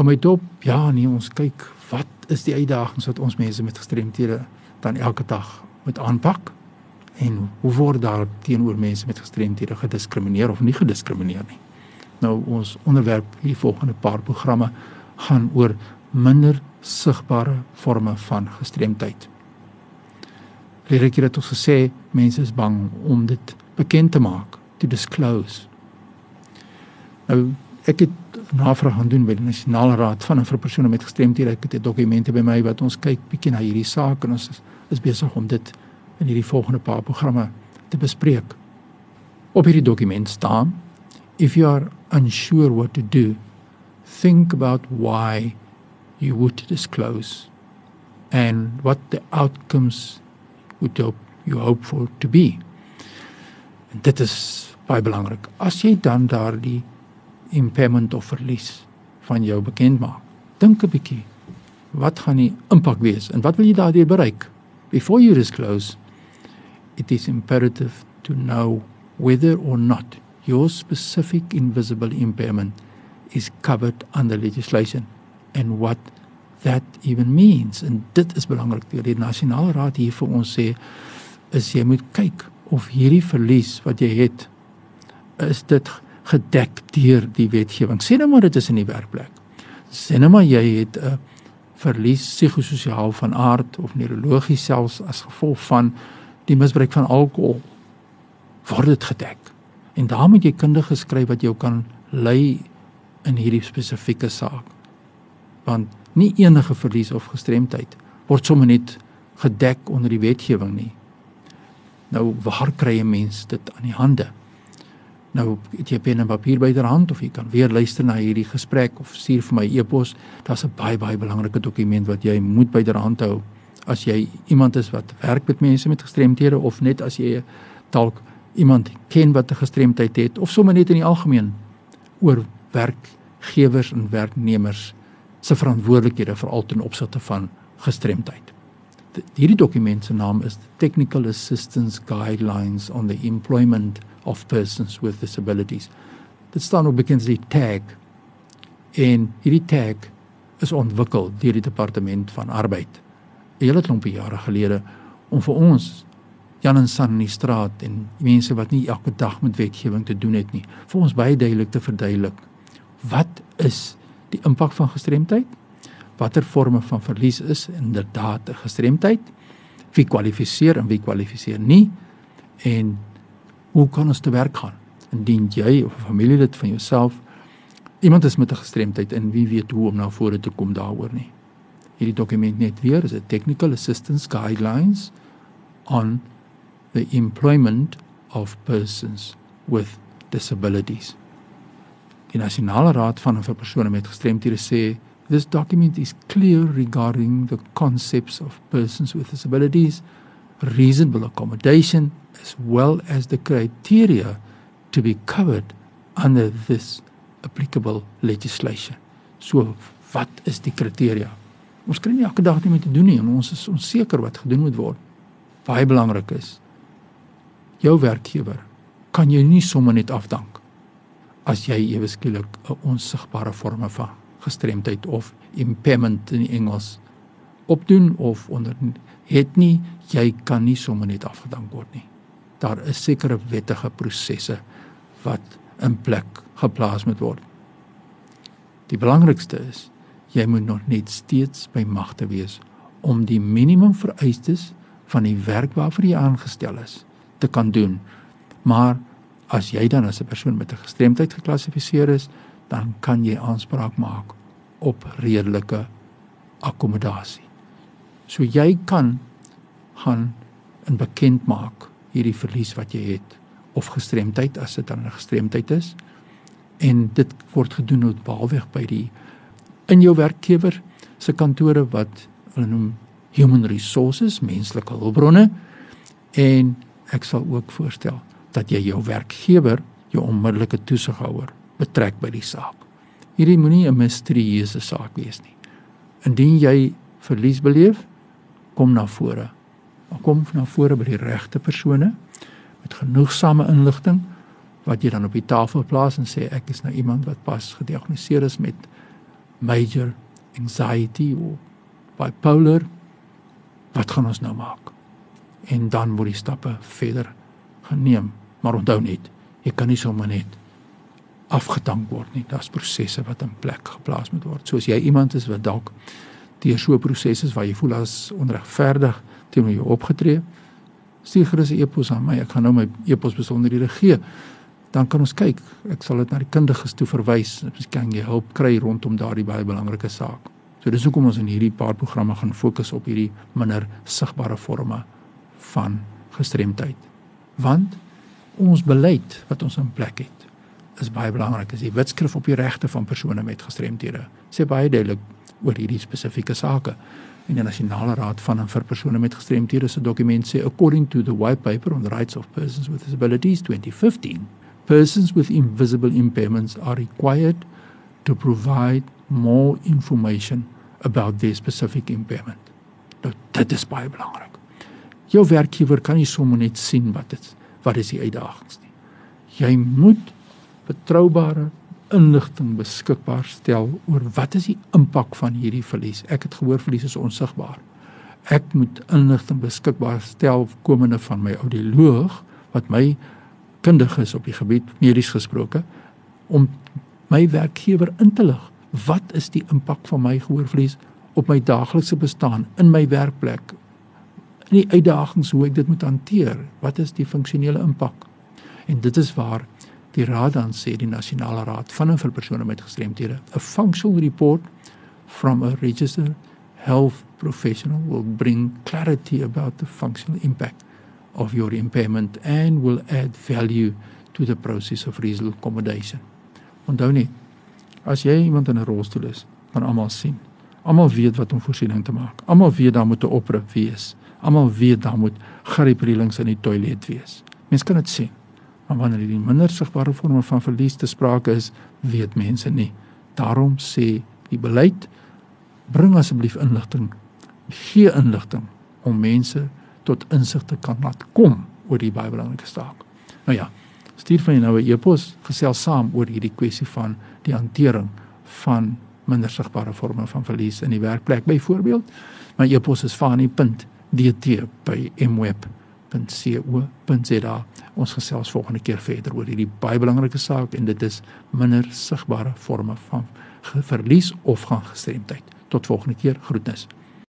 hou my dop. Ja, nee, ons kyk wat is die uitdagings wat ons mense met gestremthede dan elke dag moet aanpak en hoe word daar teenoor mense met gestremthede gediskrimineer of nie gediskrimineer nie. Nou ons onderwerp hier volgende paar programme gaan oor minder sigbare forme van gestremdheid. Leer ek het ons gesê mense is bang om dit bekend te maak, to disclose. Nou ek het navraag gaan doen by die nasionale raad van vir persone met gestremthede. Ek het dokumente by my wat ons kyk bietjie na hierdie saak en ons is, is besig om dit in hierdie volgende paar programme te bespreek. Op hierdie dokument staan: If you are unsure what to do, think about why you would disclose and what the outcomes would hope you hope for to be. En dit is baie belangrik. As jy dan daardie impairment of verlies van jou bekend maak, dink 'n bietjie. Wat gaan die impak wees en wat wil jy daardeur bereik? Before you disclose, it is imperative to know whether or not your specific invisible impairment is covered under legislation and what that even means en dit is belangrik die nasionale raad hier vir ons sê is jy moet kyk of hierdie verlies wat jy het is dit gedek deur die wetgewing sê nou maar dit is in die werkplek sê nou maar jy het 'n verlies psigososiaal van aard of neurologies selfs as gevolg van die misbruik van alkohol word dit gedek. En daar moet jy kundige skryf wat jou kan lei in hierdie spesifieke saak. Want nie enige verlies of gestremdheid word sommer net gedek onder die wetgewing nie. Nou waar kry 'n mens dit aan die hande? Nou het jy pen en papier byderhand of jy kan weer luister na hierdie gesprek of stuur vir my e-pos. Daar's 'n baie baie belangrike dokument wat jy moet byderhand hou as jy iemand is wat werk met mense met gestremthede of net as jy dalk iemand ken wat 'n gestremdheid het of sommer net in die algemeen oor werkgewers en werknemers se verantwoordelikhede veral ten opsigte van gestremdheid. Hierdie dokument se naam is Technical Assistance Guidelines on the Employment of Persons with Disabilities. Dit staan ook bekend as die tag en hierdie tag is ontwikkel deur die departement van arbeid 'n hele klompie jare gelede om vir ons Jan en San in die straat en mense wat nie elke dag met wetgewing te doen het nie, vir ons baie duidelik te verduidelik wat is die impak van gestremdheid? Watter forme van verlies is inderdaad 'n gestremdheid? Wie kwalifiseer en wie kwalifiseer nie? En hoe kan ons te werk gaan indien jy of 'n familielid van jouself iemand is met 'n gestremdheid en wie weet hoe om na vore te kom daaroor nie? hierdie dokument net weer is 'n technical assistance guidelines on the employment of persons with disabilities. Die nasionale raad van vir persone met gestremthede sê this document is clear regarding the concepts of persons with disabilities, reasonable accommodation as well as the criteria to be covered under this applicable legislation. So wat is die kriteria? Ons kry nie elke dag nie met te doen nie en ons is onseker wat gedoen moet word. Baie belangrik is jou werkgewer kan jy nie sommer net afdank as jy ewe skielik 'n onsigbare vorm van gestremdheid of impairment in Engels opdoen of onder het nie jy kan nie sommer net afgedank word nie. Daar is sekere wettige prosesse wat in plek geplaas moet word. Die belangrikste is jy moet nog net steeds by magte wees om die minimum vereistes van die werk waarvoor jy aangestel is te kan doen. Maar as jy dan as 'n persoon met 'n gestremdheid geklassifiseer is, dan kan jy aanspraak maak op redelike akkommodasie. So jy kan gaan in bekend maak hierdie verlies wat jy het of gestremdheid as dit dan 'n gestremdheid is en dit word gedoen op baalweg by die in jou werkgewer se kantore wat hulle noem human resources, menslike hulpbronne en ek sal ook voorstel dat jy jou werkgewer, jou onmiddellike toesighouer betrek by die saak. Hierdie moenie 'n misterieuse saak wees nie. Indien jy verlies beleef, kom na vore. Maar kom na vore by die regte persone met genoegsame inligting wat jy dan op die tafel plaas en sê ek is nou iemand wat pas gediagnoseer is met major anxiety of bipolar. Wat gaan ons nou maak? En dan word die stappe verder geneem. Maar onthou net jy kan nie sommer net afgedank word nie. Daar's prosesse wat in plek geplaas moet word. Soos jy iemand is wat dalk deur so 'n proses is waar jy voel as onregverdig teenoor jou opgetree stuur gerus 'n e-pos aan my ek gaan nou my e-pos besonderhede gee dan kan ons kyk ek sal dit na die kundiges toe verwys miskien kan jy hulp kry rondom daardie baie belangrike saak So dis hoekom ons in hierdie paar programme gaan fokus op hierdie minder sigbare forme van gestremdheid. Want ons beleid wat ons in plek het is baie belangrik. Is die wetskrif op die regte van persone met gestremthede. Sê baie duidelik oor hierdie spesifieke sake. En die Nasionale Raad van en vir persone met gestremthede se dokument sê according to the white paper on the rights of persons with disabilities 2015, persons with invisible impairments are required to provide more information about their specific impairment. Nou dit is baie belangrik. Jou werkgewer kan nie sommer net sien wat dit wat is die uitdagings nie. Jy moet betroubare inligting beskikbaar stel oor wat is die impak van hierdie verlies. Ek het gehoor verlies is onsigbaar. Ek moet inligting beskikbaar stel komende van my audioloog wat my kundig is op die gebied medies gesproke om my werkgewer in te lig wat is die impak van my gehoorverlies op my daaglikse bestaan in my werkplek? In die uitdagings hoe ek dit moet hanteer? Wat is die funksionele impak? En dit is waar die raad dan sê die nasionale raad van en vir persone met gestremthede, a functional report from a registered health professional will bring clarity about the functional impact of your impairment and will add value to the process of reasonable accommodation. Onthou net, As jy iemand in 'n rolstoel is, kan almal sien. Almal weet wat om voorsiening te maak. Almal weet daar moet 'n oprip wees. Almal weet daar moet griepreelings in die toilet wees. Mense kan dit sien. Maar wanneer die minder sigbare vorme van verlies te sprake is, weet mense nie. Daarom sê die beleid bring asseblief inligting. Gee inligting om mense tot insig te kan laat kom oor die baie belangrike saak. Nou ja, stuur van jou nou 'n e-pos gesels saam oor hierdie kwessie van die hantering van minder sigbare vorme van verlies in die werkplek byvoorbeeld. My e-pos is fani.dt@mweb.co.za. Ons gesels volgende keer verder oor hierdie baie belangrike saak en dit is minder sigbare vorme van verlies of gaan gestremdheid. Tot volgende keer, groetnis.